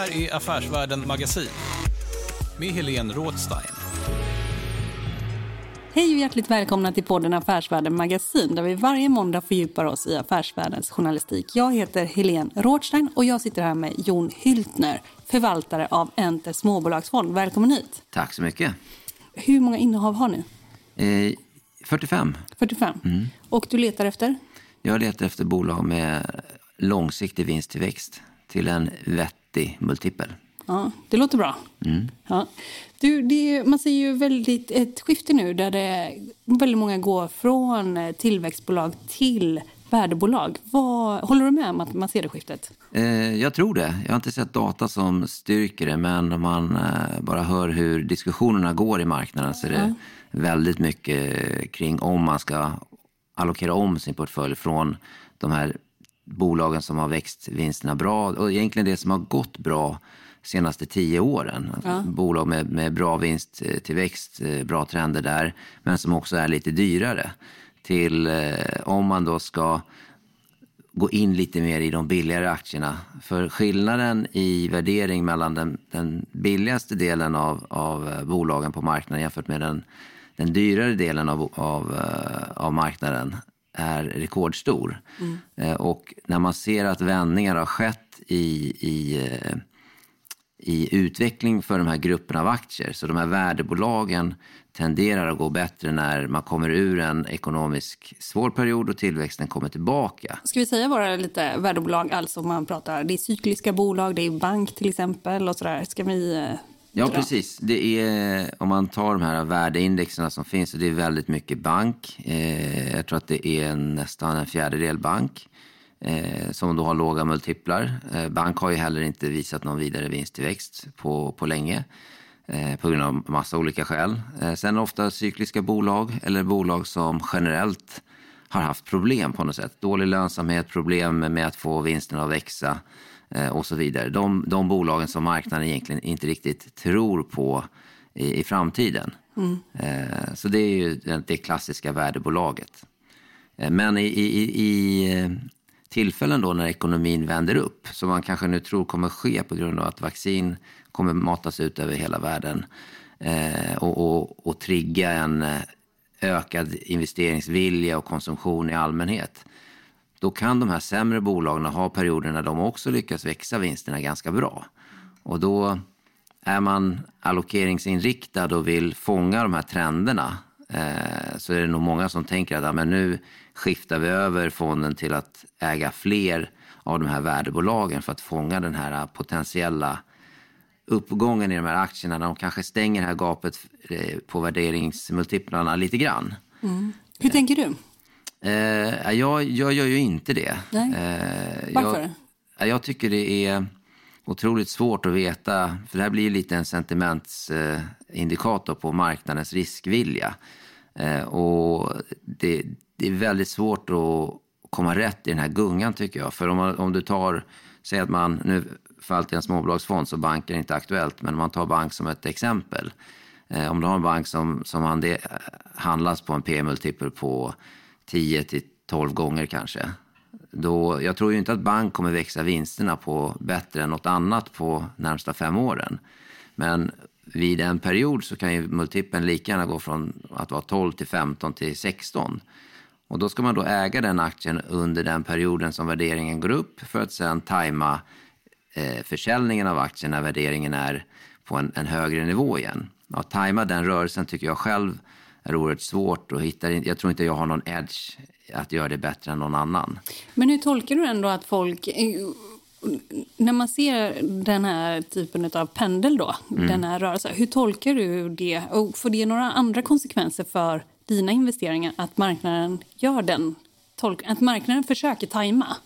Här är Affärsvärlden Magasin med Helene Rådstein. Hej och hjärtligt välkomna till podden Affärsvärlden Magasin där vi varje måndag fördjupar oss i affärsvärldens journalistik. Jag heter Helene Rådstein och jag sitter här med Jon Hyltner, förvaltare av Enter småbolagsfond. Välkommen hit. Tack så mycket. Hur många innehav har ni? Eh, 45. 45. Mm. Och du letar efter? Jag letar efter bolag med långsiktig vinsttillväxt till en vettig multipel. Ja, det låter bra. Mm. Ja. Du, det, man ser ju väldigt ett skifte nu där det, väldigt många går från eh, tillväxtbolag till värdebolag. Vad, håller du med om att man ser det skiftet? Eh, jag tror det. Jag har inte sett data som styrker det men om man eh, bara hör hur diskussionerna går i marknaden så är det ja. väldigt mycket kring om man ska allokera om sin portfölj från de här bolagen som har växt vinsterna bra och egentligen det som har gått bra senaste tio åren. Ja. Bolag med, med bra vinsttillväxt, eh, bra trender där, men som också är lite dyrare. Till eh, om man då ska gå in lite mer i de billigare aktierna. För skillnaden i värdering mellan den, den billigaste delen av, av eh, bolagen på marknaden jämfört med den, den dyrare delen av, av, av marknaden är rekordstor. Mm. Och när man ser att vändningar har skett i, i i utveckling för de här grupperna av aktier. Så de här värdebolagen tenderar att gå bättre när man kommer ur en ekonomisk svår period och tillväxten kommer tillbaka. Ska vi säga våra lite värdebolag, alltså man pratar, det är cykliska bolag, det är bank till exempel och sådär. Ska vi Ja, precis. Det är, om man tar de här värdeindexerna som finns, så det är väldigt mycket bank. Eh, jag tror att det är nästan en fjärdedel bank eh, som då har låga multiplar. Eh, bank har ju heller inte visat någon vidare vinsttillväxt på, på länge eh, på grund av massa olika skäl. Eh, sen ofta cykliska bolag eller bolag som generellt har haft problem på något sätt. Dålig lönsamhet, problem med att få vinsterna att växa och så vidare. De, de bolagen som marknaden egentligen inte riktigt tror på i, i framtiden. Mm. Eh, så det är ju det klassiska värdebolaget. Men i, i, i, tillfällen då när ekonomin vänder upp, som man kanske nu tror kommer ske på grund av att vaccin kommer matas ut över hela världen eh, och, och, och trigga en eh, ökad investeringsvilja och konsumtion i allmänhet. Då kan de här sämre bolagen ha perioder när de också lyckas växa vinsterna ganska bra. Och då är man allokeringsinriktad och vill fånga de här trenderna eh, så är det nog många som tänker att ja, men nu skiftar vi över fonden till att äga fler av de här värdebolagen för att fånga den här potentiella uppgången i de här aktierna när de kanske stänger det här gapet eh, på värderingsmultiplarna lite grann. Mm. Hur tänker du? Eh, jag, jag gör ju inte det. Nej. Eh, Varför? Jag, jag tycker det är otroligt svårt att veta, för det här blir ju lite en sentimentsindikator på marknadens riskvilja. Eh, och det, det är väldigt svårt att komma rätt i den här gungan tycker jag. För om, man, om du tar, säg att man, nu förvaltar en småbolagsfond så bank är inte aktuellt, men om man tar bank som ett exempel. Eh, om du har en bank som, som handlas på en P-multipel på 10 till 12 gånger kanske. Då, jag tror ju inte att bank kommer växa vinsterna på bättre än något annat på närmsta fem åren. Men vid en period så kan ju multipeln lika gärna gå från att vara 12 till 15 till 16. Och då ska man då äga den aktien under den perioden som värderingen går upp för att sedan tajma eh, försäljningen av aktien när värderingen är på en, en högre nivå igen. Att tajma den rörelsen tycker jag själv är oerhört svårt och hittar, jag tror inte jag har någon edge att göra det bättre än någon annan. Men hur tolkar du ändå att folk när man ser den här typen av pendel, då, mm. den här rörelsen, hur tolkar du det? Och får det några andra konsekvenser för dina investeringar att marknaden gör den att marknaden försöker tajma?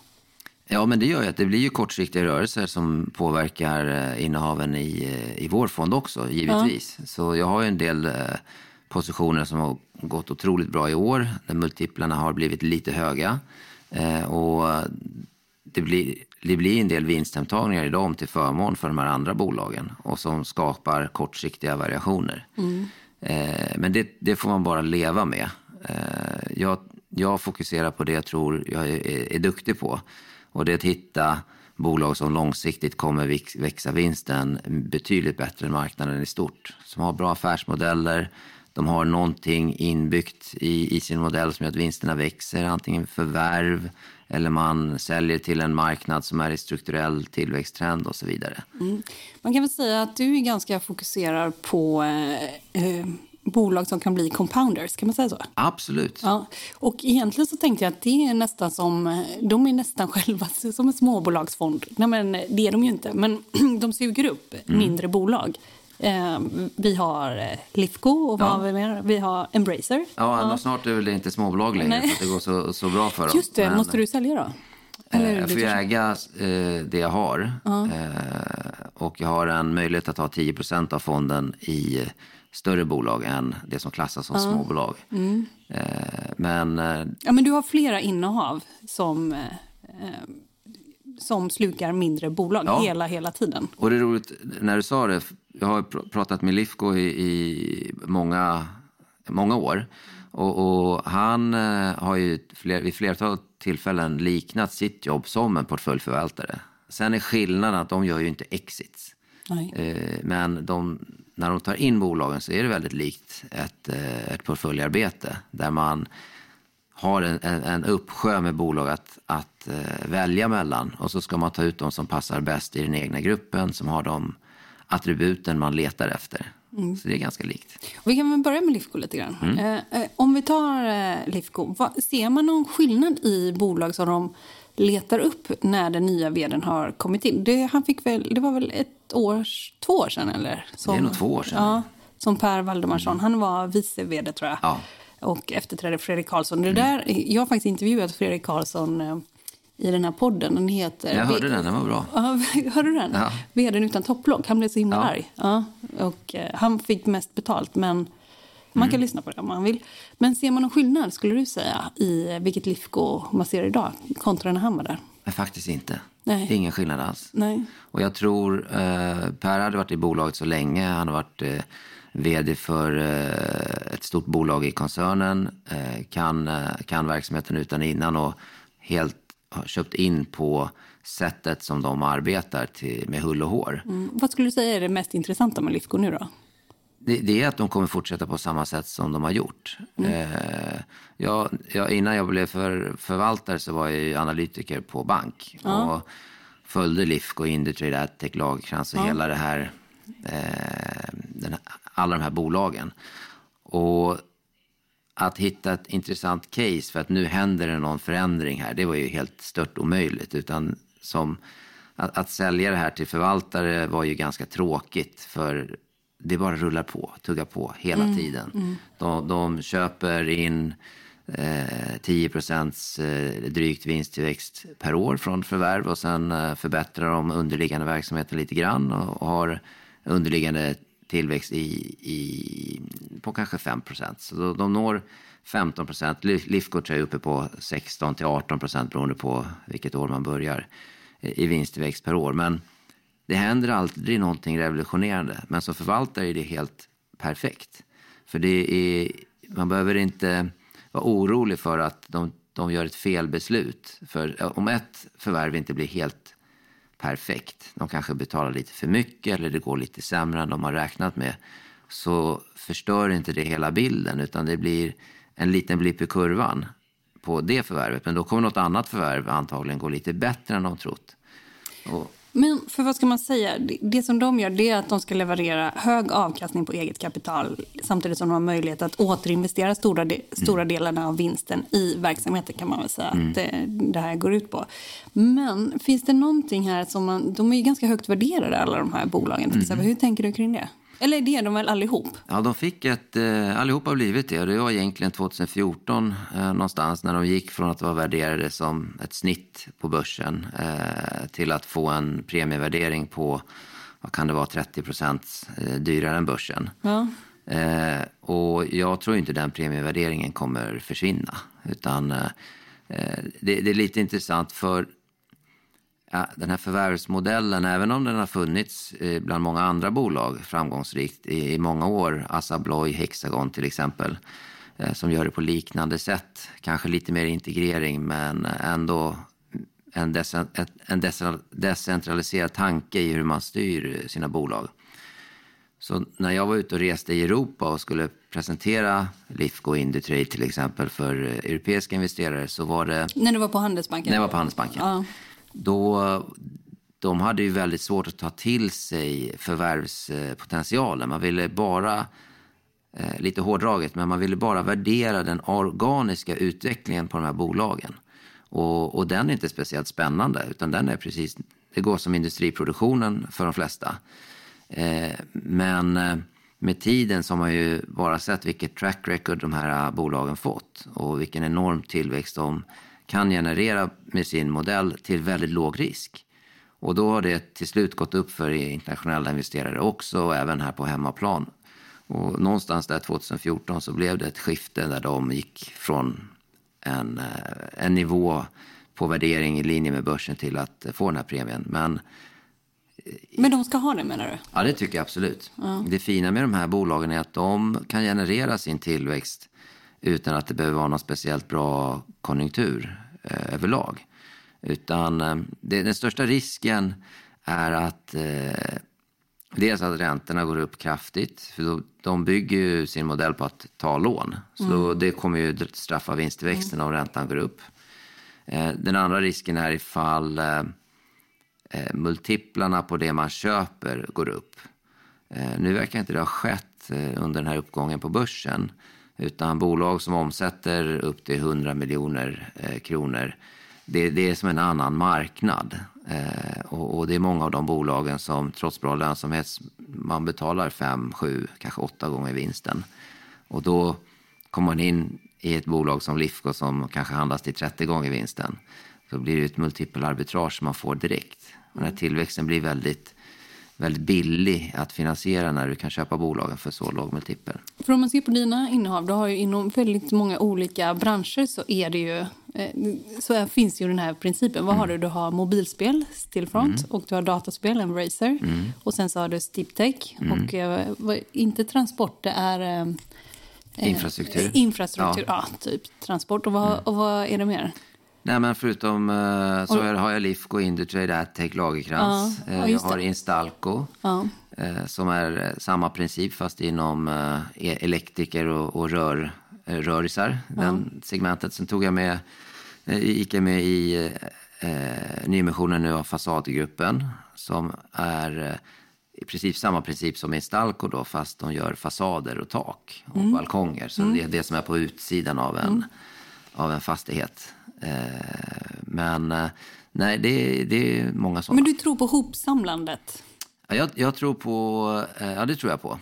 Ja, men det gör ju att det blir ju kortsiktiga rörelser som påverkar eh, innehaven i, eh, i vår fond också, givetvis. Ja. Så jag har ju en del eh, positioner som har gått otroligt bra i år, där multiplarna har blivit lite höga. Och det blir, det blir en del vinsthemtagningar idag till förmån för de här andra bolagen och som skapar kortsiktiga variationer. Mm. Men det, det, får man bara leva med. Jag, jag fokuserar på det jag tror jag är, är duktig på. Och det är att hitta bolag som långsiktigt kommer växa vinsten betydligt bättre än marknaden i stort. Som har bra affärsmodeller, de har någonting inbyggt i, i sin modell som gör att vinsterna växer, antingen förvärv eller man säljer till en marknad som är i strukturell tillväxttrend och så vidare. Mm. Man kan väl säga att du är ganska fokuserad på eh, eh bolag som kan bli compounders, kan man säga så? Absolut. Ja. Och egentligen så tänkte jag att det är nästan som, de är nästan själva som en småbolagsfond. Nej men det är de ju inte, men de suger upp mm. mindre bolag. Eh, vi har eh, Lifco och vad ja. har vi mer? Vi har Embracer. Ja, ja. snart är det inte småbolag längre Nej. för att det går så, så bra för dem. Just det, men, måste du sälja då? Eller jag får ju äga eh, det jag har. Ja. och jag har en möjlighet att ha 10% av fonden i större bolag än det som klassas som ja. småbolag. Mm. Eh, men, eh, ja, men du har flera innehav som, eh, som slukar mindre bolag ja. hela, hela tiden. Och det är roligt när du sa det. Jag har pratat med Lifco i, i många, många år. Och, och han har ju fler, vid flertal tillfällen liknat sitt jobb som en portföljförvaltare. Sen är skillnaden att de gör ju inte exits. Nej. Men de när de tar in bolagen så är det väldigt likt ett, eh, ett portföljarbete där man har en, en, en uppsjö med bolag att, att uh, välja mellan och så ska man ta ut de som passar bäst i den egna gruppen som har de attributen man letar efter. Mm. Så det är ganska likt. Vi kan väl börja med Lifco lite grann. Mm. Eh, eh om vi tar eh, Lifco, vad, ser man någon skillnad i bolag som de letar upp när den nya vdn har kommit in. Det, han fick väl, det var väl ett år, två år sedan? Eller? Som, det är nog två år sedan. Ja, som Per Valdemarsson. Mm. Han var vice vd tror jag. Ja. Och efterträdde Fredrik Karlsson. Det där, jag har faktiskt intervjuat Fredrik Karlsson eh, i den här podden. Den heter... Jag hörde den, den var bra. Ja, hörde du den? Ja. Vdn utan topplock. Han blev så himla ja. arg. Ja, och, eh, han fick mest betalt, men man kan mm. lyssna på det om man vill. Men ser man någon skillnad, skulle du säga, i vilket Lifco man ser idag kontra när han var där? Nej, faktiskt inte. Nej. Det är ingen skillnad alls. Nej. Och jag tror, eh, Per hade varit i bolaget så länge. Han har varit eh, vd för eh, ett stort bolag i koncernen. Eh, kan, eh, kan verksamheten utan innan och helt har köpt in på sättet som de arbetar till, med hull och hår. Mm. Vad skulle du säga är det mest intressanta med Lifco nu då? det, det, är att de kommer fortsätta på samma sätt som de har gjort. Mm. Eh, jag, jag, innan jag blev för, förvaltare så var jag analytiker på bank. Ja. Och följde Lifco, Indutrade, Adtech, Lagercrantz och ja. hela det här, eh, alla de här bolagen. Och att hitta ett intressant case för att nu händer det någon förändring här, det var ju helt stört omöjligt. Utan som, att, att sälja det här till förvaltare var ju ganska tråkigt för det bara rullar på, tuggar på hela mm, tiden. Mm. De, de, köper in eh, 10 procents eh, drygt vinsttillväxt per år från förvärv och sen eh, förbättrar de underliggande verksamheten lite grann och, och har underliggande tillväxt i, i, på kanske 5 procent. Så de, de når 15 procent. Lifcoach är uppe på 16 till 18 procent beroende på vilket år man börjar eh, i vinsttillväxt per år. Men det händer aldrig någonting revolutionerande, men som förvaltare är det helt perfekt. För det är, man behöver inte vara orolig för att de, de gör ett felbeslut. För eh, om ett förvärv inte blir helt perfekt, de kanske betalar lite för mycket eller det går lite sämre än de har räknat med, så förstör inte det hela bilden utan det blir en liten blipp i kurvan på det förvärvet. Men då kommer något annat förvärv antagligen gå lite bättre än de trott. Och, men för vad ska man säga? Det- som de gör det är att de ska leverera hög avkastning på eget kapital samtidigt som de har möjlighet att återinvestera stora, de, stora delarna av vinsten i verksamheten kan man väl säga att det, det här går ut på. Men finns det någonting här som man... De är ju ganska högt värderade alla de här bolagen. exempel. Hur tänker du kring det? Eller det är de väl allihop? Ja, de fick ett, eh, allihopa har blivit det. Och det var egentligen 2014 eh, någonstans när de gick från att vara värderade som ett snitt på börsen eh, till att få en premievärdering på, vad kan det vara, 30 procent eh, dyrare än börsen. Ja. Eh, och jag tror inte den premievärderingen kommer försvinna. Utan eh, det, det är lite intressant för ja, den här förvärvsmodellen, även om den har funnits eh, bland många andra bolag framgångsrikt i, i många år, Assa Abloy, Hexagon till exempel, eh, som gör det på liknande sätt. Kanske lite mer integrering, men ändå en, dece- ett- en dece- decentraliserad tanke i hur man styr sina bolag. Så när jag var ute och reste i Europa och skulle presentera Lifco Indutrade till exempel för eh, europeiska investerare så var det När du var på Handelsbanken? när jag var på Handelsbanken. Ja. Då, de hade ju väldigt svårt att ta till sig förvärvspotentialen. Man ville bara, eh, lite hårdraget, men man ville bara värdera den organiska utvecklingen på de här bolagen. Och, och den är inte speciellt spännande, utan den är precis, det går som industriproduktionen för de flesta. Eh, men eh, med tiden så har man ju bara sett vilket track record de här bolagen fått och vilken enorm tillväxt de kan generera med sin modell till väldigt låg risk. Och då har det till slut gått upp för internationella investerare också och även här på hemmaplan. Och någonstans där 2014 så blev det ett skifte där de gick från en, eh, en nivå på värdering i linje med börsen till att få den här premien. Men Men de ska ha det menar du? Ja, det tycker jag absolut. Det fina med de här bolagen är att de kan generera sin tillväxt utan att det behöver vara någon speciellt bra konjunktur eh, överlag. Utan eh, det, den största risken är att eh, dels att räntorna går upp kraftigt. För då, de bygger ju sin modell på att ta lån. Så då, det kommer ju straffa vinsttillväxten om räntan går upp. Eh, den andra risken är ifall eh, eh, multiplarna på det man köper går upp. Eh, nu verkar inte det ha skett under den här uppgången på börsen. Utan bolag som omsätter upp till 100 miljoner eh, kronor, det, det är som en annan marknad. Eh, och, och det är många av de bolagen som trots bra lönsamhet, man betalar 5, 7, kanske 8 gånger vinsten. Och då kommer man in i ett bolag som Lifco som kanske handlas till 30 gånger vinsten. Så blir det ett multipelarbitrage som man får direkt. Och när tillväxten blir väldigt, väldigt billig att finansiera när du kan köpa bolagen för så låg multipel. För om man ser på dina innehav, du har ju inom väldigt många olika branscher så är det ju eh, så finns ju den här principen. Vad har du? Du har mobilspel, Stillfront, och du har dataspel, Embracer. Och sen så har du Steeptech. Och eh, inte transport, det är... eh, eh, Infrastruktur. Infrastruktur, ja. typ transport. Och vad, och vad är det mer? Nej, men förutom eh, så har jag Lifco, Indutrade, Adtech, Lagercrantz. Ja, Eh, jag har. Instalco Ja. eh, som är eh, samma princip fast inom eh, e- elektriker och, och rör, rörisar. Den segmentet. Sen tog jag med, gick jag med i eh, nyemissionen nu av Fasadgruppen som är i princip samma princip som Instalco då, fast de gör fasader och tak och balkonger. Så det är det som är på utsidan av en, av en fastighet. Eh, men eh, nej, det, det är många sådana. Men du tror på hopsamlandet? Ja, jag, jag tror på, eh, ja det tror jag på.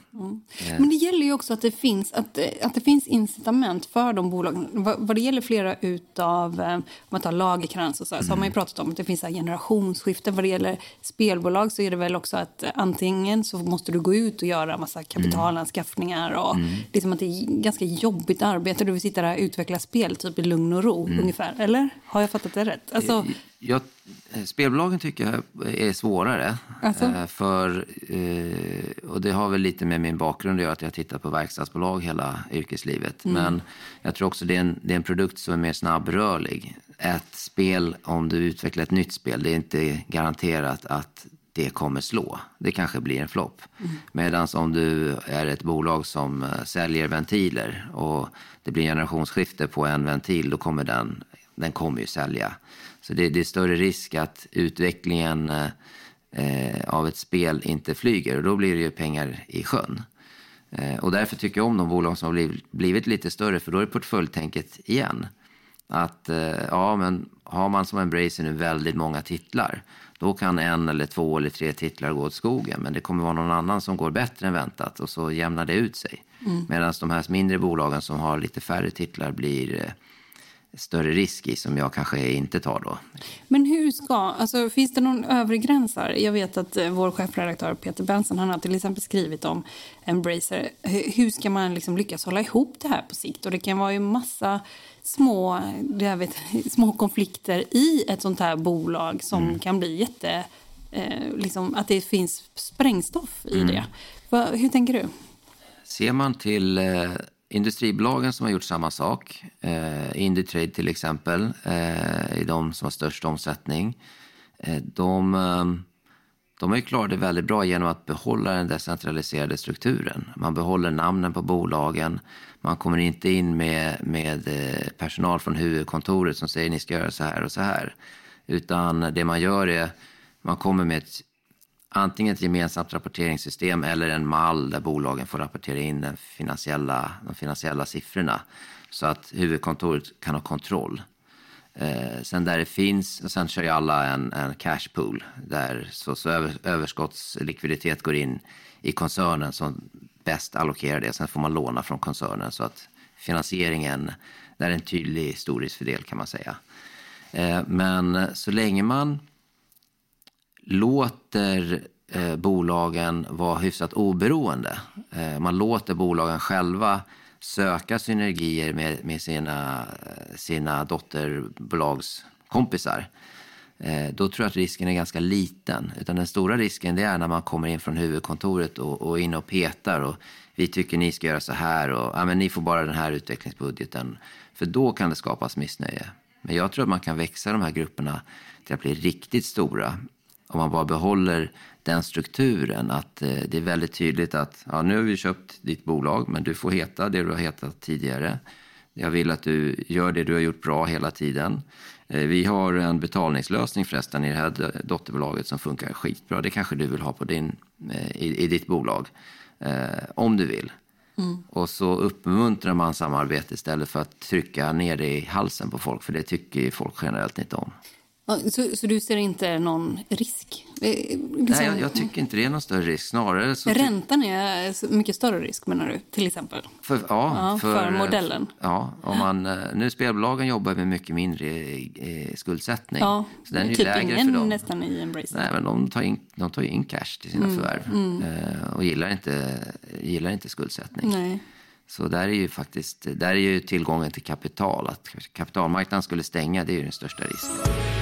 Men det gäller ju också att det finns, att, eh, att det finns incitament för de bolagen. Vad, vad det gäller flera utav, eh, om man tar Lagercrantz och så, så har man ju pratat om att det finns så här generationsskifte. Vad det gäller spelbolag så är det väl också att eh, antingen så måste du gå ut och göra massa kapitalanskaffningar och det är som att det är ganska jobbigt arbete. Du vill sitta där och utveckla spel typ i lugn och ro ungefär. Eller? Har jag fattat det rätt? Alltså, Jag, eh, spelbolagen tycker jag är svårare. Alltså? Eh, För, eh, och det har väl lite med min bakgrund att göra, att jag har tittat på verkstadsbolag hela yrkeslivet. Mm. Men jag tror också det är, en, det är en produkt som är mer snabbrörlig. Ett spel, om du utvecklar ett nytt spel, det är inte garanterat att det kommer slå. Det kanske blir en flopp. Mm. Medan om du är ett bolag som säljer ventiler och det blir generationsskifte på en ventil, då kommer den, den kommer ju sälja. Så det, det är större risk att utvecklingen uh, av ett spel inte flyger och då blir det ju pengar i sjön. Och därför tycker jag om de bolag som har blivit, blivit lite större, för då är portföljtänket igen. Att ja, men har man som Embracer nu väldigt många titlar, då kan en eller två eller tre titlar gå åt skogen. Men det kommer vara någon annan som går bättre än väntat och så jämnar det ut sig. Mm. Medan de här mindre bolagen som har lite färre titlar blir eh, större risk i som jag kanske inte tar då. Men hur ska, alltså finns det någon övre gräns här? Jag vet att eh, vår chefredaktör Peter Benson, han har till exempel skrivit om Embracer. Hur ska man liksom lyckas hålla ihop det här på sikt? Och det kan vara ju massa små, jag vet, små konflikter i ett sånt här bolag som mm. kan bli jätte... Eh, liksom, att det finns sprängstoff i mm. det. Va, hur tänker du? Ser man till eh, industribolagen som har gjort samma sak, eh, Indutrade till exempel, eh, är de som har störst omsättning. Eh, de, eh, de har ju klarat det väldigt bra genom att behålla den decentraliserade strukturen. Man behåller namnen på bolagen, man kommer inte in med, med eh, personal från huvudkontoret som säger ni ska göra så här och så här. Utan det man gör är, man kommer med ett, antingen ett gemensamt rapporteringssystem eller en mall där bolagen får rapportera in den finansiella, de finansiella siffrorna. Så att huvudkontoret kan ha kontroll. Eh, sen där det finns, och sen kör ju alla en, en cash pool där så, så över, överskottslikviditet går in i koncernen som bäst allokerar det. Sen får man låna från koncernen så att finansieringen, där är en tydlig storriskfördel kan man säga. Eh, men så länge man låter eh, bolagen vara hyfsat oberoende, eh, man låter bolagen själva söka synergier med, med sina, eh, sina dotterbolagskompisar Eh, då tror jag att risken är ganska liten. Utan den stora risken det är när man kommer in från huvudkontoret och, och in och petar och vi tycker ni ska göra så här och ja, men ni får bara den här utvecklingsbudgeten. För då kan det skapas missnöje. Men jag tror att man kan växa de här grupperna till att bli riktigt stora om man bara behåller den strukturen. Att eh, det är väldigt tydligt att ja, nu har vi köpt ditt bolag men du får heta det du har hetat tidigare. Jag vill att du gör det du har gjort bra hela tiden. Eh, vi har en betalningslösning förresten i det här dotterbolaget som funkar skitbra. Det kanske du vill ha på din, eh, i, i ditt bolag, om du vill. Mm. Och så uppmuntrar man samarbete istället för att trycka ner det i halsen på folk, för det tycker folk generellt inte om. Så, så, du ser inte någon risk? Liksom, Nej, jag, jag, tycker inte det är någon större risk. Snarare så Räntan är mycket större risk, menar du? Till exempel? För, ja, ja för, för, modellen? Ja, om man, eh, nu spelbolagen jobbar med mycket mindre eh, skuldsättning. Ja, så den är typ lägre ingen för dem. nästan i Embrace. Nej, men de tar in, de tar in cash till sina mm, förvärv mm. Eh, och gillar inte, gillar inte skuldsättning. Nej. Så där är ju faktiskt där är ju tillgången till kapital. Att kapitalmarknaden skulle stänga, det är ju den största risken.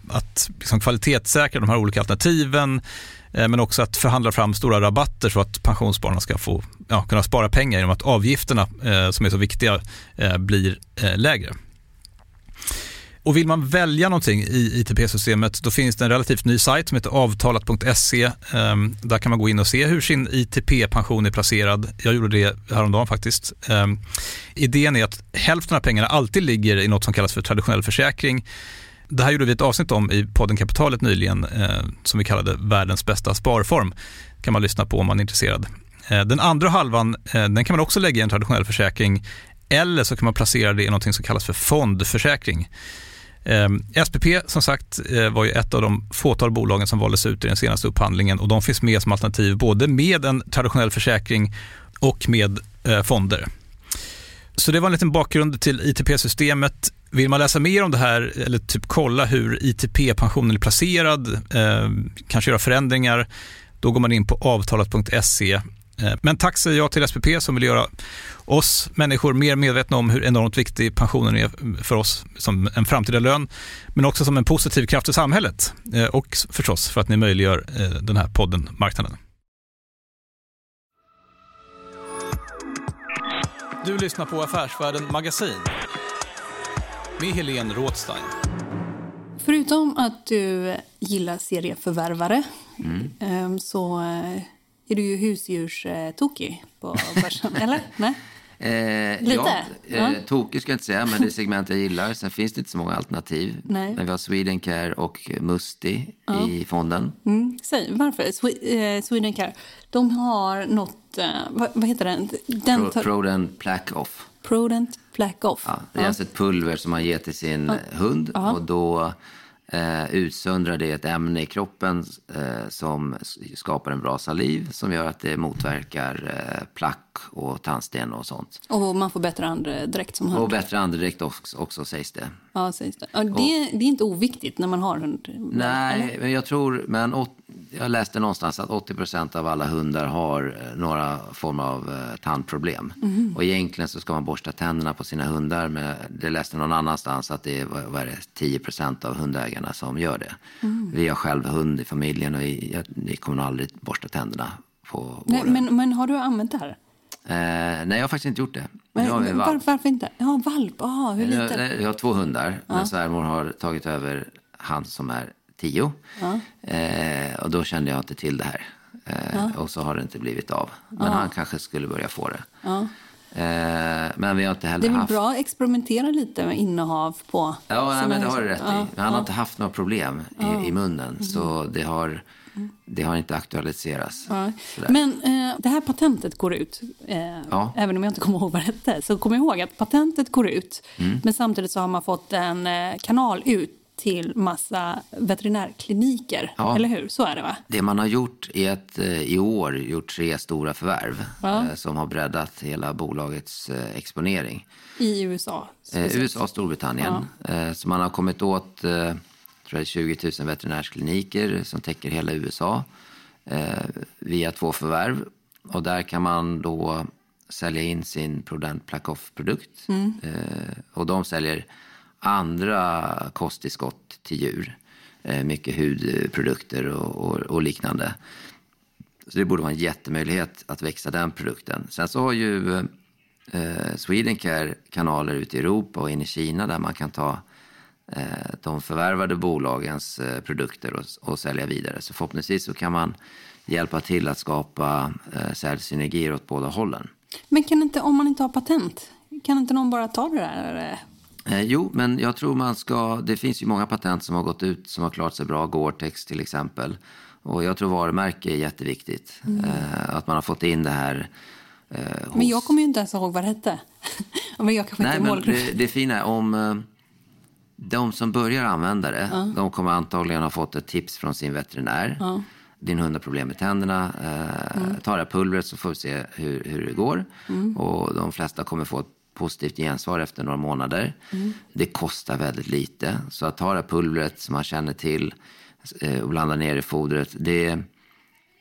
att liksom kvalitetssäkra de här olika alternativen eh, men också att förhandla fram stora rabatter så att pensionsspararna ska få ja, kunna spara pengar genom att avgifterna eh, som är så viktiga eh, blir eh, lägre. Och vill man välja någonting i ITP-systemet då finns det en relativt ny sajt som heter avtalat.se. Ehm, där kan man gå in och se hur sin ITP-pension är placerad. Jag gjorde det häromdagen faktiskt. Ehm, idén är att hälften av pengarna alltid ligger i något som kallas för traditionell försäkring. Det här gjorde vi ett avsnitt om i podden Kapitalet nyligen eh, som vi kallade världens bästa sparform. kan man lyssna på om man är intresserad. Eh, den andra halvan eh, den kan man också lägga i en traditionell försäkring eller så kan man placera det i något som kallas för fondförsäkring. Eh, SPP som sagt eh, var ju ett av de fåtal bolagen som valdes ut i den senaste upphandlingen och de finns med som alternativ både med en traditionell försäkring och med eh, fonder. Så det var en liten bakgrund till ITP-systemet. Vill man läsa mer om det här eller typ kolla hur ITP-pensionen är placerad, eh, kanske göra förändringar, då går man in på avtalat.se. Eh, men tack säger jag till SPP som vill göra oss människor mer medvetna om hur enormt viktig pensionen är för oss som en framtida lön, men också som en positiv kraft i samhället eh, och förstås för att ni möjliggör eh, den här podden Marknaden. Du lyssnar på Affärsvärlden Magasin med Helene Rådstein. Förutom att du gillar serieförvärvare mm. Ehm, så eh, är du ju husdjurstokig på börsen, eller? Nej? Eh, Lite? Ja, eh, tokig ska jag inte säga, men det är segment jag gillar. Sen finns det inte så många alternativ. Nej. Men vi har Swedencare och Musti ja. i fonden. Mm. Säg, varför? Eh, Swedencare, de har något, eh, vad, vad, heter den? den Pro, Prodent Plaque Off. Prodent Plaque Off. Ja, det är ja. alltså ett pulver som man ger till sin hund. Och då eh, utsöndrar det ett ämne i kroppen eh, som skapar en bra saliv som gör att det motverkar eh, plack och tandsten och sånt. Och man får bättre andedräkt som hund? Och bättre andedräkt också, också sägs det. Ja, sägs det. Ja, det, och, det är inte oviktigt när man har hund? Nej, men jag tror, men jag läste någonstans att 80 procent av alla hundar har eh, några former av eh, tandproblem. Mm. Och egentligen så ska man borsta tänderna på sina hundar. Men det läste någon annanstans att det är, vad är det, 10 procent av hundägarna som gör det. Mm. Vi har själv hund i familjen och vi, vi kommer aldrig borsta tänderna Nej, men, men har du använt det här? Eh, nej, jag har faktiskt inte gjort det. Men, var, varför inte? Ja, valp. Ah, hur lite? Jag, jag har två hundar. Ja. Men svärmor har tagit över han som är tio. Ja. Eh, och då kände jag inte till det här. Eh, ja. Och så har det inte blivit av. Men han kanske skulle börja få det. Eh, men vi har inte heller Det är haft... bra att experimentera lite med innehav på... Ja, nej, men det har du rätt i. Men han har inte haft några problem i, i munnen. Mm. Så det har, det har inte aktualiserats. Men eh, det här patentet går ut. Eh, även om jag inte kommer ihåg vad det hette. Så kom ihåg att patentet går ut. Mm. Men samtidigt så har man fått en eh, kanal ut till massa veterinärkliniker. Ja. Eller hur? Så är det va? Det man har gjort är att eh, i år gjort tre stora förvärv ja. Eh, som har breddat hela bolagets eh, exponering. I USA? Eh, USA och Storbritannien. Ja. så man har kommit åt tror jag, 20 000 veterinärskliniker som täcker hela USA via två förvärv. Och där kan man då sälja in sin Prodent Placoff-produkt. Mm. och de säljer andra kosttillskott till djur. Eh, mycket hudprodukter och, och, och, liknande. Så det borde vara en jättemöjlighet att växa den produkten. Sen så har ju eh, Swedencare kanaler ute i Europa och in i Kina där man kan ta eh, de förvärvade bolagens eh, produkter och, och sälja vidare. Så förhoppningsvis så kan man hjälpa till att skapa eh, säljsynergier åt båda hållen. Men kan inte, om man inte har patent, kan inte någon bara ta det där eh, Eh, jo, men jag tror man ska... Det finns ju många patent som har gått ut som har klarat sig bra. Gore-Tex till exempel. Och jag tror varumärke är jätteviktigt. Mm. Eh, att man har fått in det här eh, hos... Men jag kommer ju inte ens ihåg vad det hette. men jag Nej, men det, det fina är om... Eh, de som börjar använda det, uh. de kommer antagligen ha fått ett tips från sin veterinär. Uh. Din hund har problem med tänderna. Eh, mm. Ta det här pulvret så får vi se hur, hur det går. Mm. Och de flesta kommer få ett positivt gensvar efter några månader. Mm. Det kostar väldigt lite. Så att ta det pulvret som man känner till eh, och blanda ner i fodret. Det,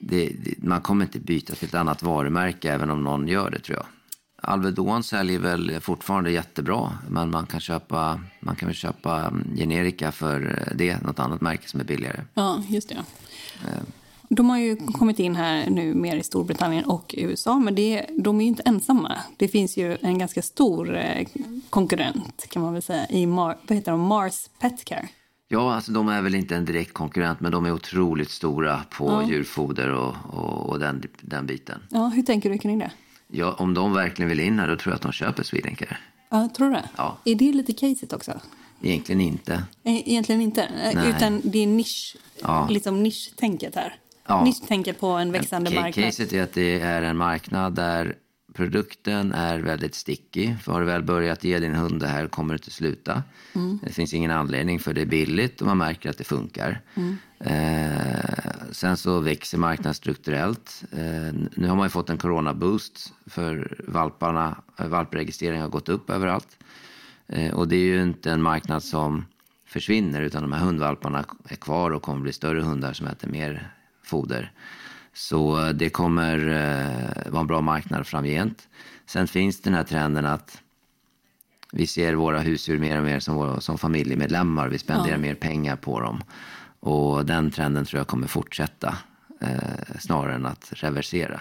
det, man kommer inte byta till ett annat varumärke även om någon gör det tror jag. Alvedon säljer väl fortfarande jättebra, men man kan köpa, man kan väl köpa mm, generika för det, något annat märke som är billigare. Ja, just det. Eh. De har ju kommit in här nu mer i Storbritannien och USA, men det, de är ju inte ensamma. Det finns ju en ganska stor eh, konkurrent kan man väl säga i Mar, vad heter de? Mars Petcare. Ja, alltså de är väl inte en direkt konkurrent, men de är otroligt stora på ja. djurfoder och, och, och, den, den biten. Ja, hur tänker du kring det? Ja, om de verkligen vill in här, då tror jag att de köper Swedencare. Ja, tror du det? Ja. Är det lite caset också? Egentligen inte. E egentligen inte, Nej. utan det är nisch, ja. liksom nischtänket här. Ja. misstänker på en växande marknad? Caset är att det är en marknad där produkten är väldigt sticky. För har du väl börjat ge din hund det här kommer du inte sluta. Mm. Det finns ingen anledning för det är billigt och man märker att det funkar. Mm. Eh, sen så växer marknaden strukturellt. Eh, nu har man ju fått en coronaboost för valparna. Valpregistreringen har gått upp överallt. Eh, och det är ju inte en marknad som försvinner utan de här hundvalparna är kvar och kommer bli större hundar som äter mer foder. Så det kommer eh, vara en bra marknad framgent. Sen finns den här trenden att vi ser våra husdjur mer och mer som, våra, som familjemedlemmar. Vi spenderar ja. mer pengar på dem. Och den trenden tror jag kommer fortsätta eh, snarare än att reversera.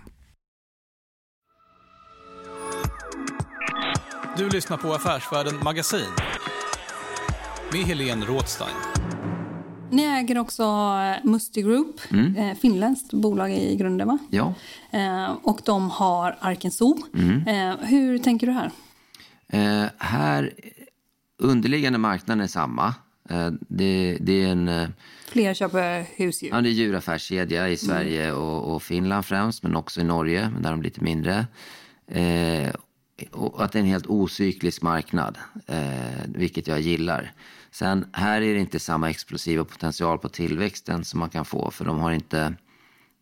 Du lyssnar på Affärsvärlden Magasin med Helene Rådstein. Ni äger också Musti Group, mm. eh, finländskt bolag i grunden va? Ja. Eh, och de har Arken Zoo. Mm. Eh, hur tänker du här? Eh, här, underliggande marknaden är samma. Eh, det, det, är en... Eh, Fler köper husdjur? Ja, det är djuraffärskedja i Sverige mm. och, och, Finland främst, men också i Norge, men där är de lite mindre och att det är en helt ocyklisk marknad, eh, vilket jag gillar. Sen här är det inte samma explosiva potential på tillväxten som man kan få, för de har inte,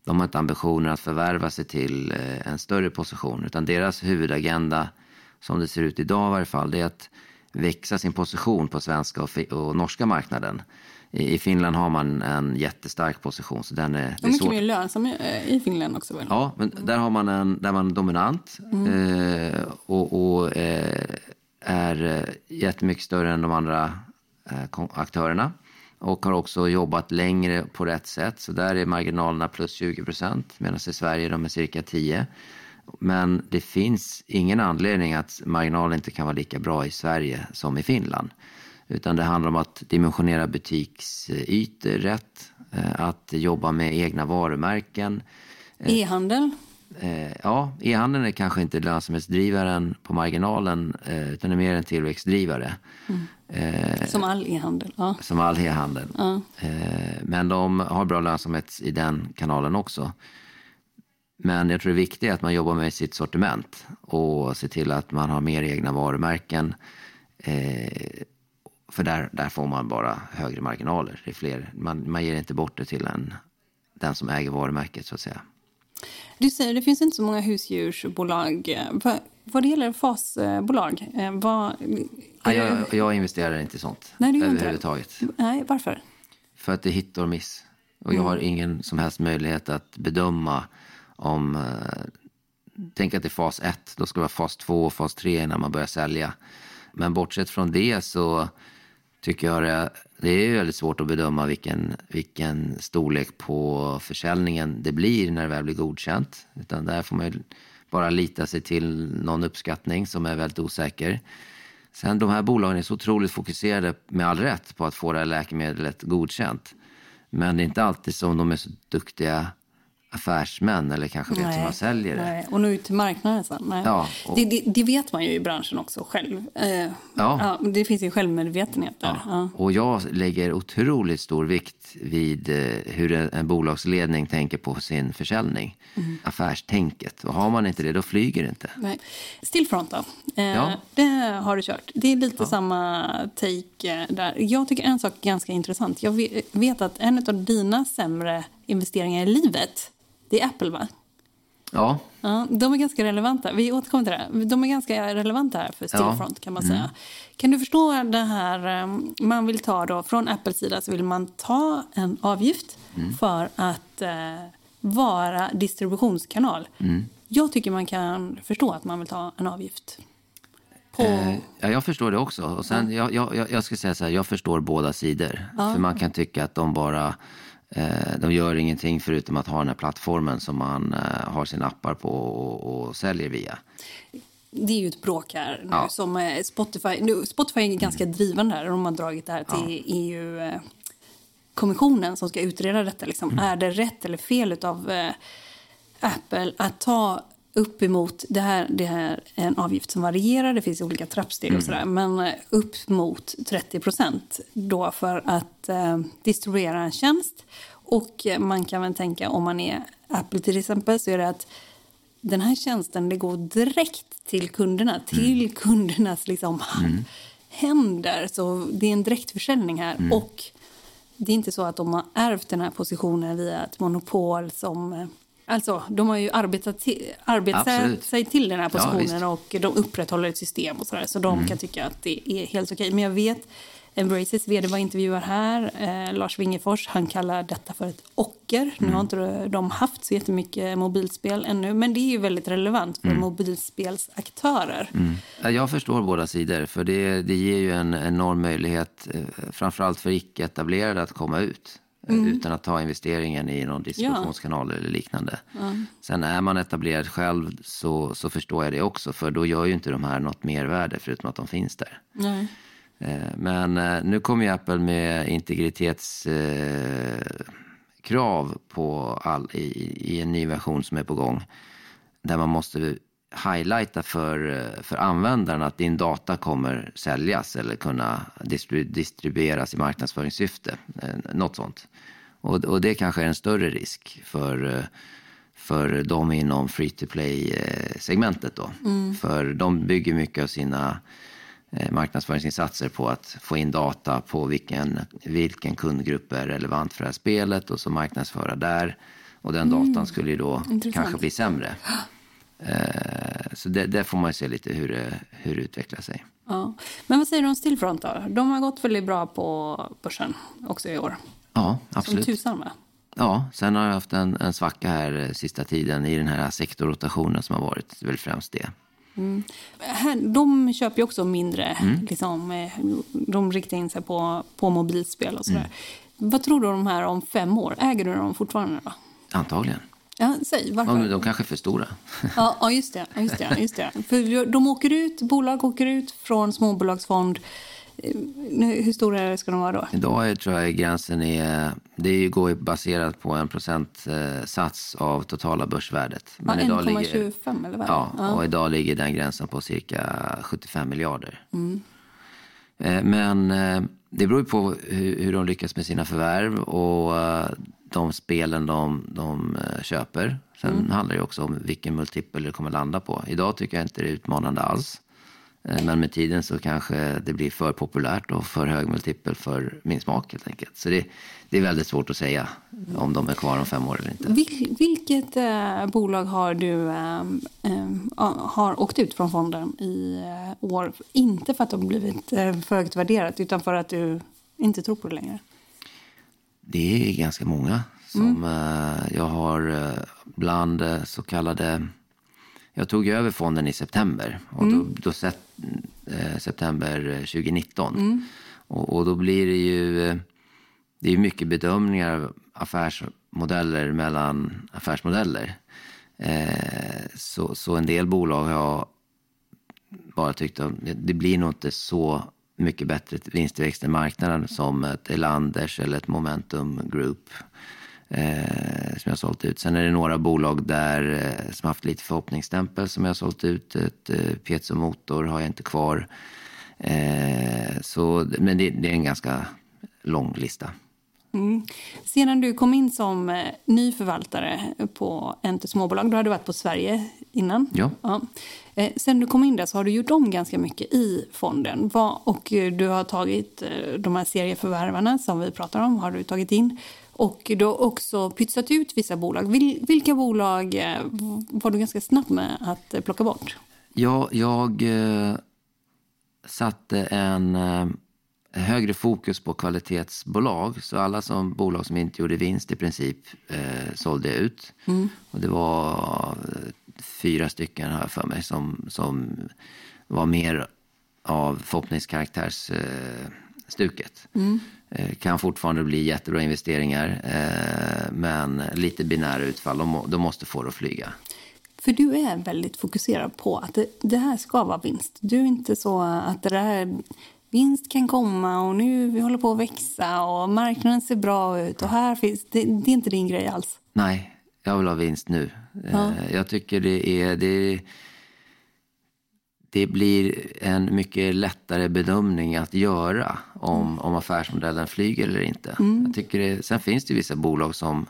de har inte ambitioner att förvärva sig till eh, en större position, utan deras huvudagenda, som det ser ut idag i varje fall, det är att växa sin position på svenska och, och norska marknaden. I Finland har man en jättestark position. Så den är, det är mycket svårt. mer lönsam i Finland också. Väl? Ja, men där, har man en, där man är dominant mm. eh, och, och eh, är eh, jättemycket större än de andra eh, aktörerna. Och har också jobbat längre på rätt sätt. Så där är marginalerna plus 20 procent medan i Sverige de är cirka 10. Men det finns ingen anledning att marginalen inte kan vara lika bra i Sverige som i Finland. Utan det handlar om att dimensionera butiksytor rätt, eh, att jobba med egna varumärken. Eh, e-handel? Eh, ja, e-handeln är kanske inte lönsamhetsdrivaren på marginalen utan är mer en tillväxtdrivare. Mm. Som all e-handel? Ja. Som all e-handel. Ja. Men de har bra lönsamhet i den kanalen också. Men jag tror det viktiga är att man jobbar med sitt sortiment och ser till att man har mer egna varumärken. För där, där får man bara högre marginaler. Det är fler, man, man ger inte bort det till en, den som äger varumärket så att säga. Du säger det finns inte så många husdjursbolag. Vad, vad det gäller fasbolag, eh, vad... Ja, jag, jag investerar inte i sånt Nej, det överhuvudtaget. Inte. Nej, varför? För att det är hit och miss. Och jag har mm. ingen som helst möjlighet att bedöma om... Eh, tänk att det är fas 1, då ska det vara fas 2 och fas 3 när man börjar sälja. Men bortsett från det så tycker jag det, det är väldigt svårt att bedöma vilken, vilken storlek på försäljningen det blir när det väl blir godkänt. Utan där får man ju bara lita sig till någon uppskattning som är väldigt osäker. Sen de här bolagen är så otroligt fokuserade, med all rätt, på att få det här läkemedlet godkänt. Men det är inte alltid som de är så duktiga affärsmän eller kanske vet hur man säljer det. Nej. Och nå ut till marknaden sen. Nej. Ja, och- det, det, det vet man ju i branschen också själv. Eh, ja. det finns ju självmedvetenhet där. Ja. Och jag lägger otroligt stor vikt vid eh, hur en, en bolagsledning tänker på sin försäljning. Mm. Affärstänket. Och har man inte det, då flyger det inte. Nej. Stillfront då? Eh, Ja. Det har du kört. Det är lite samma take eh, där. Jag tycker en sak är ganska intressant. Jag ve- vet att en av dina sämre investeringar i livet, det är Apple va? Ja, Ja, de är ganska relevanta. Vi återkommer till det. De är ganska relevanta här för Stillfront kan man säga. Kan du förstå det här eh, man vill ta då från Apples sida så vill man ta en avgift för att eh, vara distributionskanal. Jag tycker man kan förstå att man vill ta en avgift. På... Eh, ja, jag förstår det också. Och sen, jag, jag, jag- jag ska säga så här, jag förstår båda sidor. För man kan tycka att de bara de gör ingenting förutom att ha den här plattformen som man eh, har sina appar på och, och säljer via. Det är ju ett bråk här nu Ja. som eh, Spotify... Nu, Spotify är ganska drivande här. De har dragit det här till EU-kommissionen som ska utreda detta. Liksom. Är det rätt eller fel av eh, Apple att ta upp emot... Det här, det här är en avgift som varierar, det finns olika trappsteg och sådär. Men eh, upp mot 30 procent då för att eh, distribuera en tjänst. Och eh, man kan väl tänka, om man är Apple till exempel, så är det att den här tjänsten det går direkt till kunderna, till kundernas liksom, händer. Så det är en direktförsäljning här. Och det är inte så att de har ärvt den här positionen via ett monopol som... Alltså, de har ju arbetat, till, arbetat Absolut. sig till den här Ja, positionen visst. och de upprätthåller ett system och sådär. Så de kan tycka att det är helt okej. Men jag vet, Embraces vd var intervjuad här, eh, Lars Wingefors, han kallar detta för ett ocker. Nu har inte de haft så jättemycket mobilspel ännu, men det är ju väldigt relevant för mobilspelsaktörer. Ja, Jag förstår båda sidor, för det, det ger ju en enorm möjlighet, eh, framförallt för icke-etablerade, att komma ut. Eh, Utan att ta investeringen i någon distributionskanal eller liknande. Sen är man etablerad själv så, så förstår jag det också. För då gör ju inte de här något mervärde förutom att de finns där. Nej. Eh, Men eh, nu kommer ju Apple med integritetskrav krav på all, i, i en ny version som är på gång. Där man måste highlighta för, eh, för användaren att din data kommer säljas eller kunna distribu- distribueras i marknadsföringssyfte. Eh, Något sånt. Och, och det kanske är en större risk för, eh, för de inom free to play-segmentet. Då. För de bygger mycket av sina eh, marknadsföringsinsatser på att få in data på vilken, vilken kundgrupp är relevant för det här spelet och så marknadsföra där. Och den datan skulle ju då Intressant. kanske bli sämre. Eh, så det, där får man se lite hur det, hur det utvecklar sig. Ja. Men vad säger du om Stillfront då? De har gått väldigt bra på börsen också i år. Ja, Som absolut. tusan va? Ja, sen har jag haft en, en svacka här sista tiden i den här sektorrotationen som har varit. Väl främst det. Här, de köper ju också mindre. Mm. Liksom, eh, de riktar in sig på, på mobilspel och sådär. Mm. Vad tror du om de här om fem år? Äger du dem fortfarande då? Antagligen. Ja, säg varför. Ja, de kanske är för stora. Ja, ja just det. ja, Just det, just det. För de åker ut, bolag åker ut från småbolagsfond. Eh, Hur stora ska de vara då? Idag är, tror jag gränsen är, det går ju baserat på en procentsats av totala börsvärdet. Ja, idag 1,25 eller vad det? Ja, och idag ligger den gränsen på cirka 75 miljarder. Mm. Eh, Men eh, det beror på hur, hur de lyckas med sina förvärv och eh, de spelen de, de eh, köper. Sen Mm. handlar det också om vilken multipel det kommer landa på. Idag tycker jag inte det är utmanande alls. Eh, Men med tiden så kanske det blir för populärt och för hög multipel för min smak helt enkelt. Så det, det är väldigt svårt att säga om de är kvar om fem år eller inte. Vil, vilket eh, bolag har du eh, eh, har åkt ut från fonden i år? Inte för att de blivit eh, för högt värderat utan för att du inte tror på det längre. Det är ganska många som eh, jag har eh, bland eh, så kallade... Jag tog över fonden i september, och då, då set, september eh, 2019. Och, och då blir det ju... Det är mycket bedömningar av affärsmodeller mellan affärsmodeller. Eh, så, så en del bolag har bara tyckt att det blir nog inte så mycket bättre vinsttillväxt än marknaden som ett Elanders eller ett Momentum Group eh, som jag har sålt ut. Sen är det några bolag där eh, som haft lite förhoppningsstämpel som jag har sålt ut. Ett eh, Piezo Motor har jag inte kvar. Eh, så, men det, det är en ganska lång lista. Mm. Sedan du kom in som eh, ny förvaltare på Enter Småbolag, du hade varit på Sverige innan. Ja. ja. Eh, sen du kom in där så har du gjort om ganska mycket i fonden. Och eh, du har tagit eh, de här serieförvärvarna som vi pratar om, har du tagit in. Och du har också pytsat ut vissa bolag. Vil, vilka bolag var du ganska snabb med att plocka bort? Ja, jag satte en högre fokus på kvalitetsbolag. Så alla som bolag som inte gjorde vinst i princip eh, sålde ut. Och det var fyra stycken har jag för mig som, som var mer av förhoppningskaraktärsstuket. Eh, stuket. Eh, kan fortfarande bli jättebra investeringar eh, men lite binära utfall. De, de måste få det att flyga. För du är väldigt fokuserad på att det, det här ska vara vinst. Du är inte så att det där vinst kan komma och nu vi håller på att växa och marknaden ser bra ut och här finns det, det är inte din grej alls. Nej, jag vill ha vinst nu. Eh, Jag tycker det är... Det, det blir en mycket lättare bedömning att göra om, om affärsmodellen flyger eller inte. Jag tycker det, sen finns det vissa bolag som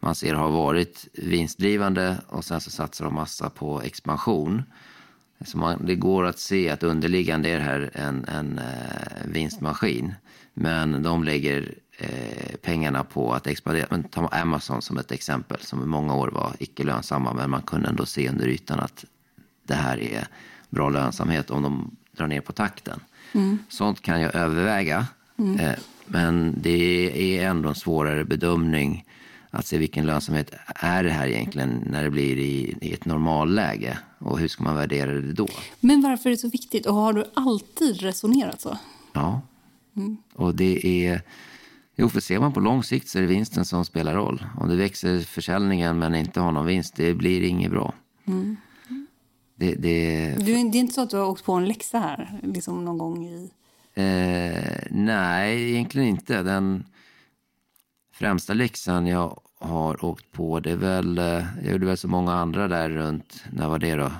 man ser har varit vinstdrivande och sen så satsar de massa på expansion. Så man, det går att se att underliggande är det här en, en eh, vinstmaskin. Men de lägger eh, pengarna på att expandera. Men ta Amazon som ett exempel som i många år var icke lönsamma. Men man kunde ändå se under ytan att det här är bra lönsamhet om de drar ner på takten. Sånt kan jag överväga. Eh, men det är ändå en svårare bedömning att se vilken lönsamhet är det här egentligen när det blir i, i ett normalläge och hur ska man värdera det då? Men varför är det så viktigt och har du alltid resonerat så? Ja, och det är... Jo, för ser man på lång sikt så är det vinsten som spelar roll. Om det växer försäljningen men inte har någon vinst, det blir inget bra. Det, det, Du, det är inte så att du har åkt på en läxa här liksom någon gång i... Eh, nej, egentligen inte. Den främsta läxan jag har åkt på, det är väl, eh, jag gjorde väl så många andra där runt, när var det då?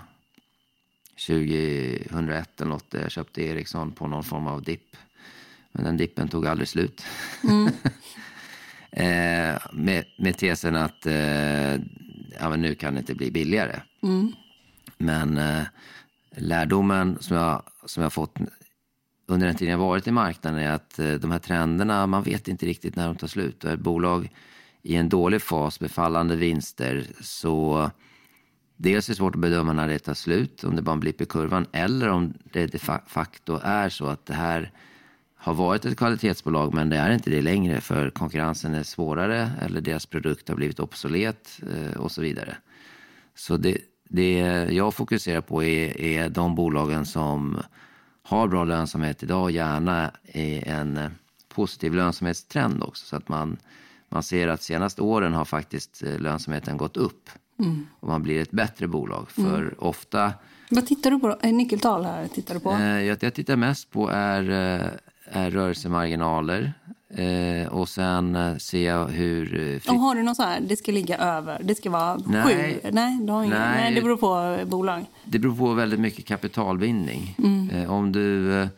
2001 eller något. Jag köpte Ericsson på någon form av dipp. Men den dippen tog aldrig slut. eh, med, med tesen att eh, ja, men nu kan det inte bli billigare. Men eh, lärdomen som jag, som jag fått under den tiden jag varit i marknaden är att eh, de här trenderna, man vet inte riktigt när de tar slut. Och ett bolag i en dålig fas med fallande vinster så dels är det svårt att bedöma när det tar slut, om det bara en blipp i kurvan eller om det de fa- facto är så att det här har varit ett kvalitetsbolag men det är inte det längre för konkurrensen är svårare eller deras produkt har blivit obsolet eh, och så vidare. Så det, det jag fokuserar på är, är de bolagen som har bra lönsamhet idag, gärna i en positiv lönsamhetstrend också. Så att man, man ser att senaste åren har faktiskt eh, lönsamheten gått upp. Och man blir ett bättre bolag. För ofta, Vad tittar du på? Eh, Nyckeltal här tittar du på? eh, jag, jag tittar mest på är, är rörelsemarginaler. Eh, och sen eh, ser jag hur... Eh, fritt- Och har du någon så här, det ska ligga över, det ska vara Nej. sju? Nej, du har. Nej. Nej. det beror på eh, bolag. Det beror på väldigt mycket kapitalbindning. Mm. Eh, om du, eh,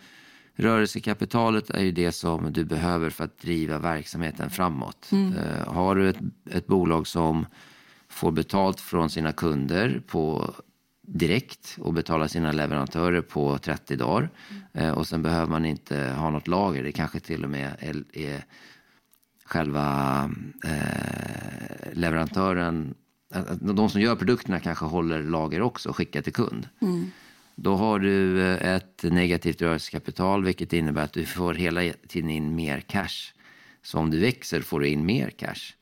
rörelsekapitalet är ju det som du behöver för att driva verksamheten framåt. Mm. Eh, har du ett, ett bolag som får betalt från sina kunder på direkt och betalar sina leverantörer på 30 dagar eh, och sen behöver man inte ha något lager. Det kanske till och med är, är själva eh, leverantören, de som gör produkterna kanske håller lager också och skickar till kund. Då har du eh, ett negativt rörelsekapital vilket innebär att du får hela tiden in mer cash. Så om du växer får du in mer cash.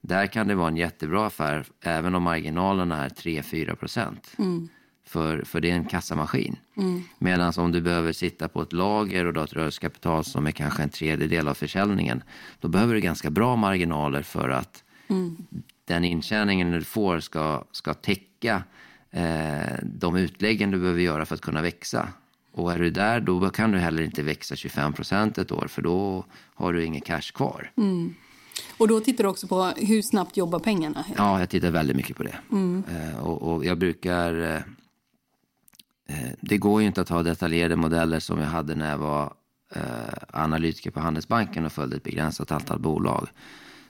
Där kan det vara en jättebra affär även om marginalerna är 3-4 procent. För, för det är en kassamaskin. Medan om du behöver sitta på ett lager och du har ett rörelsekapital som är kanske en tredjedel av försäljningen. Då behöver du ganska bra marginaler för att den intjäningen du får ska, ska täcka eh, de utläggen du behöver göra för att kunna växa. Och är du där, då kan du heller inte växa 25 procent ett år, för då har du ingen cash kvar. Mm. Och då tittar du också på hur snabbt jobbar pengarna? Ja, jag tittar väldigt mycket på det. Mm. Eh, och, och, jag brukar... Eh, eh, det går ju inte att ha detaljerade modeller som jag hade när jag var analytiker på Handelsbanken och följde ett begränsat antal bolag.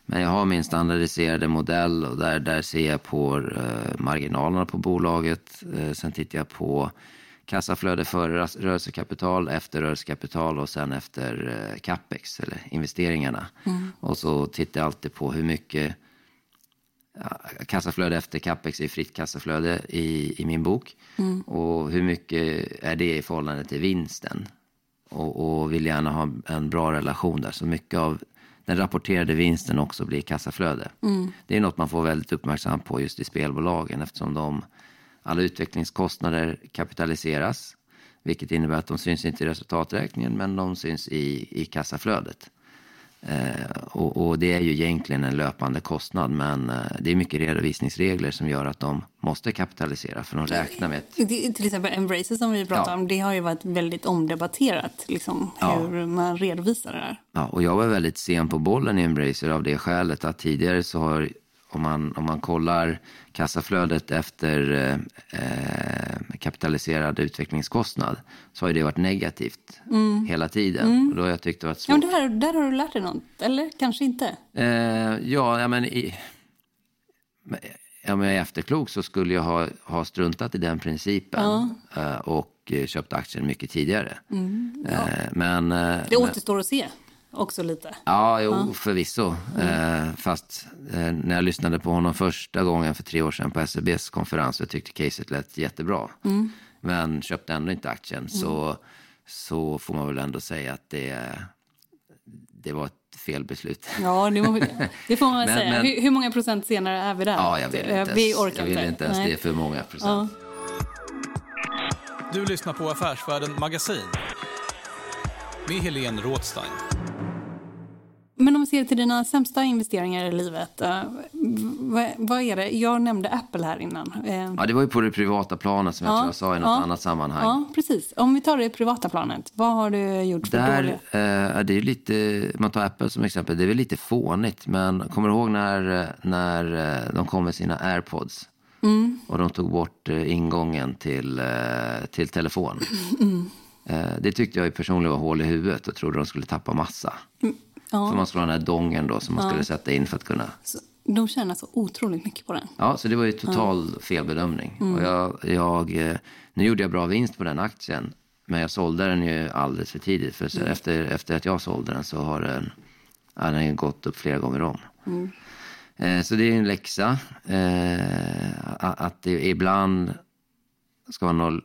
Men jag har min standardiserade modell och där, där ser jag på marginalerna på bolaget. Sen tittar jag på kassaflöde före rörelsekapital, efter rörelsekapital och sen efter eh, capex eller investeringarna. Mm. Och så tittar jag alltid på hur mycket ja, kassaflöde efter capex är fritt kassaflöde i, i min bok. Mm. Och hur mycket är det i förhållande till vinsten? Och, och vill gärna ha en bra relation där. Så mycket av den rapporterade vinsten också blir kassaflöde. Mm. Det är något man får väldigt uppmärksam på just i spelbolagen eftersom de alla utvecklingskostnader kapitaliseras, vilket innebär att de syns inte i resultaträkningen, men de syns i, i kassaflödet. Eh, och, och, det är ju egentligen en löpande kostnad, men eh, det är mycket redovisningsregler som gör att de måste kapitalisera, för de räknar med... Ett... Till exempel Embracer som vi pratade ja. om, det har ju varit väldigt omdebatterat, liksom, hur ja. man redovisar det här. Ja, och jag var väldigt sen på bollen i Embracer av det skälet att tidigare så har om man, om man kollar kassaflödet efter eh, kapitaliserad utvecklingskostnad så har det varit negativt mm. hela tiden. Mm. Och då har jag tyckt det varit svårt. Ja, där, där har du lärt dig något, eller kanske inte? Eh, ja, ja, men i, om jag är efterklok så skulle jag ha, ha struntat i den principen ja. eh, och köpt aktien mycket tidigare. Mm, ja. Eh, men, eh, det återstår att se också lite. Ja, jo, ja. förvisso. Mm. Eh, fast eh, när jag lyssnade på honom första gången för tre år sedan på SEBs konferens så tyckte caset lät jättebra. Mm. Men köpte ändå inte aktien. Mm. Så, så får man väl ändå säga att det, det var ett fel beslut. Ja, det, må, det får man men, säga. Men, hur, hur, många procent senare är vi där? Ja, jag vill inte ens, vi orkar jag vill inte ens. Det är för många procent. Ja. Du lyssnar på Affärsvärlden Magasin med Helene Rådstein. Men om vi ser till dina sämsta investeringar i livet, uh, vad, vad, är det? Jag nämnde Apple här innan. Uh, ja, det var ju på det privata planet som jag tror jag sa i något ja, annat sammanhang. Ja, precis. Om vi tar det privata planet, vad har du gjort för Där, uh, det är lite, man tar Apple som exempel, det är väl lite fånigt, men kommer du ihåg när, när de kom med sina airpods? Mm. Och de tog bort ingången till, till telefon. Mm. Det tyckte jag personligen var hål i huvudet och trodde de skulle tappa massa. Ja. För man skulle ha den här dongen då som man ja. skulle sätta in för att kunna... Så de tjänar så otroligt mycket på den. Ja, så det var ju total ja. felbedömning. Mm. Och jag, jag, eh, nu gjorde jag bra vinst på den aktien. Men jag sålde den ju alldeles för tidigt. För mm. efter, efter att jag sålde den så har den, ja, den gått upp flera gånger om. Mm. Eh, så det är en läxa. Eh, att det ibland ska man nog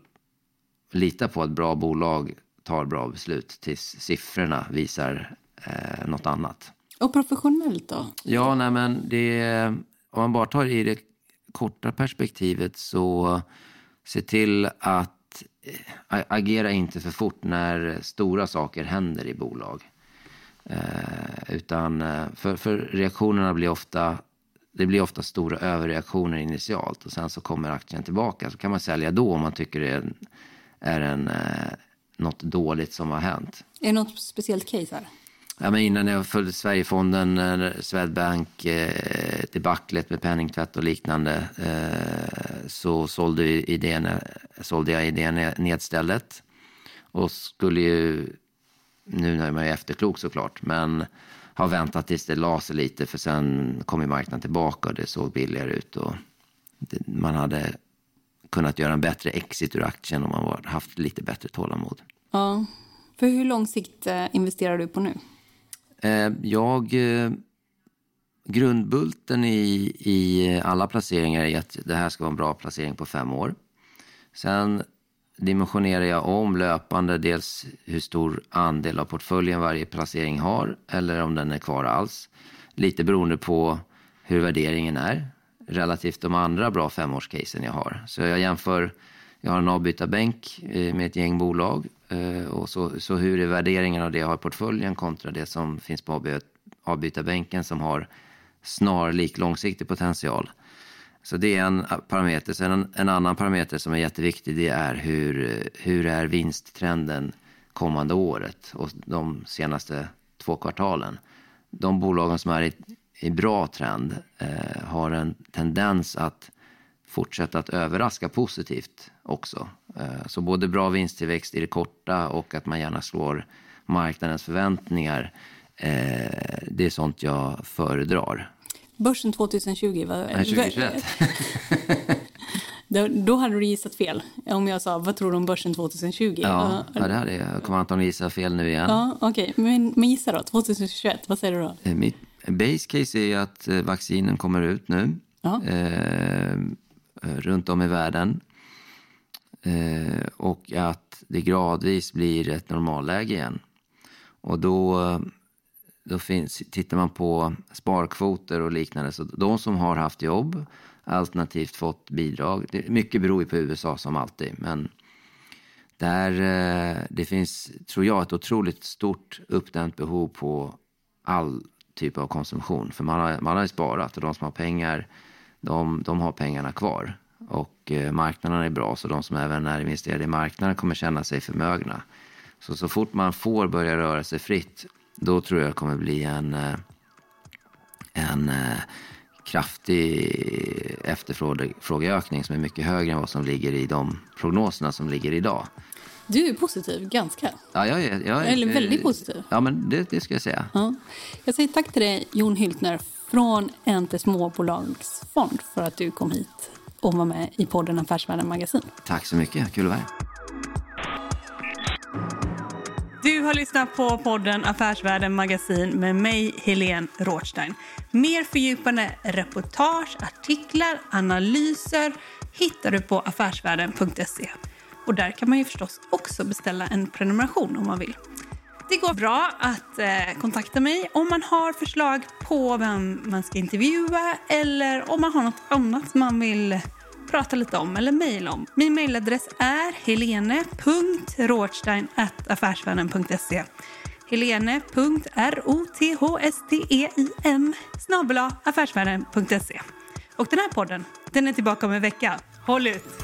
lita på att bra bolag tar bra beslut tills siffrorna visar eh, något annat. Och professionellt då? Ja, nej men det, om man bara tar i det korta perspektivet så se till att äh, agera inte för fort när stora saker händer i bolag. Eh, utan eh, för, för reaktionerna blir ofta det blir ofta stora överreaktioner initialt och sen så kommer aktien tillbaka. Så kan man sälja då om man tycker det är, en, är en, eh, något dåligt som har hänt. Är det något speciellt case här? Ja, men innan jag följde Sverigefonden, eh, Swedbank, eh, debaclet med penningtvätt och liknande, eh, så sålde, idén, sålde jag idén nedstället. Och skulle ju, nu är man ju efterklok såklart, men har väntat tills det la sig lite för sen kom ju marknaden tillbaka och det såg billigare ut. Och det, man hade kunnat göra en bättre exit ur aktien om man var, haft lite bättre tålamod. Ja, för hur lång sikt eh, investerar du på nu? Eh, jag... Eh, grundbulten i, i alla placeringar är att det här ska vara en bra placering på fem år. Sen dimensionerar jag om löpande dels hur stor andel av portföljen varje placering har eller om den är kvar alls. Lite beroende på hur värderingen är relativt de andra bra femårscasen jag har. Så jag jämför, jag har en avbytarbänk eh, med ett gäng bolag eh, och så, så hur är värderingen av det jag har i portföljen kontra det som finns på avbytarbänken som har snarlik långsiktig potential. Så det är en parameter. Sen en, en, annan parameter som är jätteviktig det är hur, hur är vinsttrenden kommande året och de senaste två kvartalen. De bolagen som är i, i bra trend eh, har en tendens att fortsätta att överraska positivt också. Eh, så både bra vinsttillväxt i det korta och att man gärna slår marknadens förväntningar. Eh, det är sånt jag föredrar. Börsen 2020 var... Nej, 2021. då, hade du gissat fel. Om jag sa, vad tror du om börsen 2020? Ja, ja det hade jag. Jag kommer antagligen gissa fel nu igen. Ja, Okej, okay. men, men gissa då. 2021, vad säger du då? Eh, mitt base case är att vaccinen kommer ut nu. Eh, Eh, runt om i världen. Eh, och att det gradvis blir ett normalläge igen. Och då då finns, tittar man på sparkvoter och liknande, så de som har haft jobb alternativt fått bidrag, det, mycket beror ju på USA som alltid, men där eh, det finns, tror jag, ett otroligt stort uppdämt behov på all typ av konsumtion. För man har, man har ju sparat och de som har pengar, de, de har pengarna kvar. Och eh, marknaden är bra, så de som även är investerade i marknaden kommer känna sig förmögna. Så, så fort man får börja röra sig fritt då tror jag det kommer bli en, eh, en eh, kraftig efterfrågeökning som är mycket högre än vad som ligger i de prognoserna som ligger idag. Du är positiv, ganska. Ja, jag är, jag är, Eller väldigt positiv. Ja, men det, det ska jag säga. Ja. Jag säger tack till dig, Jon Hyltner från Ente Småbolagsfond för att du kom hit och var med i podden Affärsvärlden Magasin. Tack så mycket, kul att vara här. Du har lyssnat på podden Affärsvärlden Magasin med mig, Helene Rothstein. Mer fördjupande reportage, artiklar, analyser hittar du på affärsvärlden.se. Och där kan man ju förstås också beställa en prenumeration om man vill. Det går bra att eh, kontakta mig om man har förslag på vem man ska intervjua eller om man har något annat man vill prata lite om eller mejla om. Min mejladress är helene.rothstein.affärsvännen.se helene.rothstein affärsvärlden.se Och den här podden, den är tillbaka om en vecka. Håll ut!